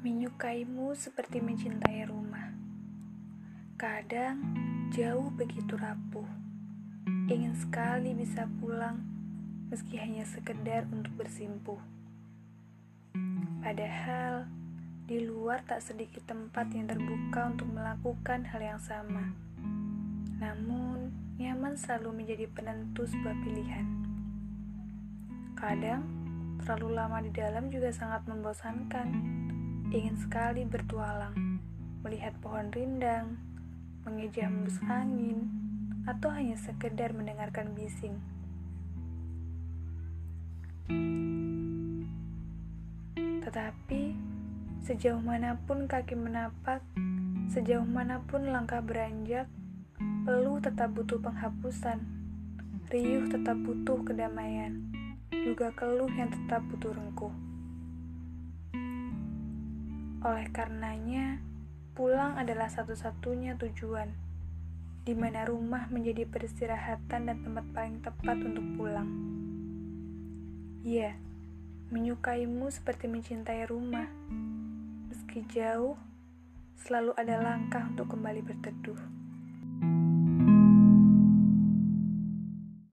Menyukaimu seperti mencintai rumah. Kadang jauh begitu rapuh. Ingin sekali bisa pulang, meski hanya sekedar untuk bersimpuh. Padahal di luar tak sedikit tempat yang terbuka untuk melakukan hal yang sama. Namun, nyaman selalu menjadi penentu sebuah pilihan. Kadang, terlalu lama di dalam juga sangat membosankan ingin sekali bertualang, melihat pohon rindang, mengejah hembus angin, atau hanya sekedar mendengarkan bising. Tetapi, sejauh mana pun kaki menapak, sejauh mana pun langkah beranjak, peluh tetap butuh penghapusan, riuh tetap butuh kedamaian, juga keluh yang tetap butuh rengkuh. Oleh karenanya, pulang adalah satu-satunya tujuan, di mana rumah menjadi peristirahatan dan tempat paling tepat untuk pulang. Ya, menyukaimu seperti mencintai rumah. Meski jauh, selalu ada langkah untuk kembali berteduh.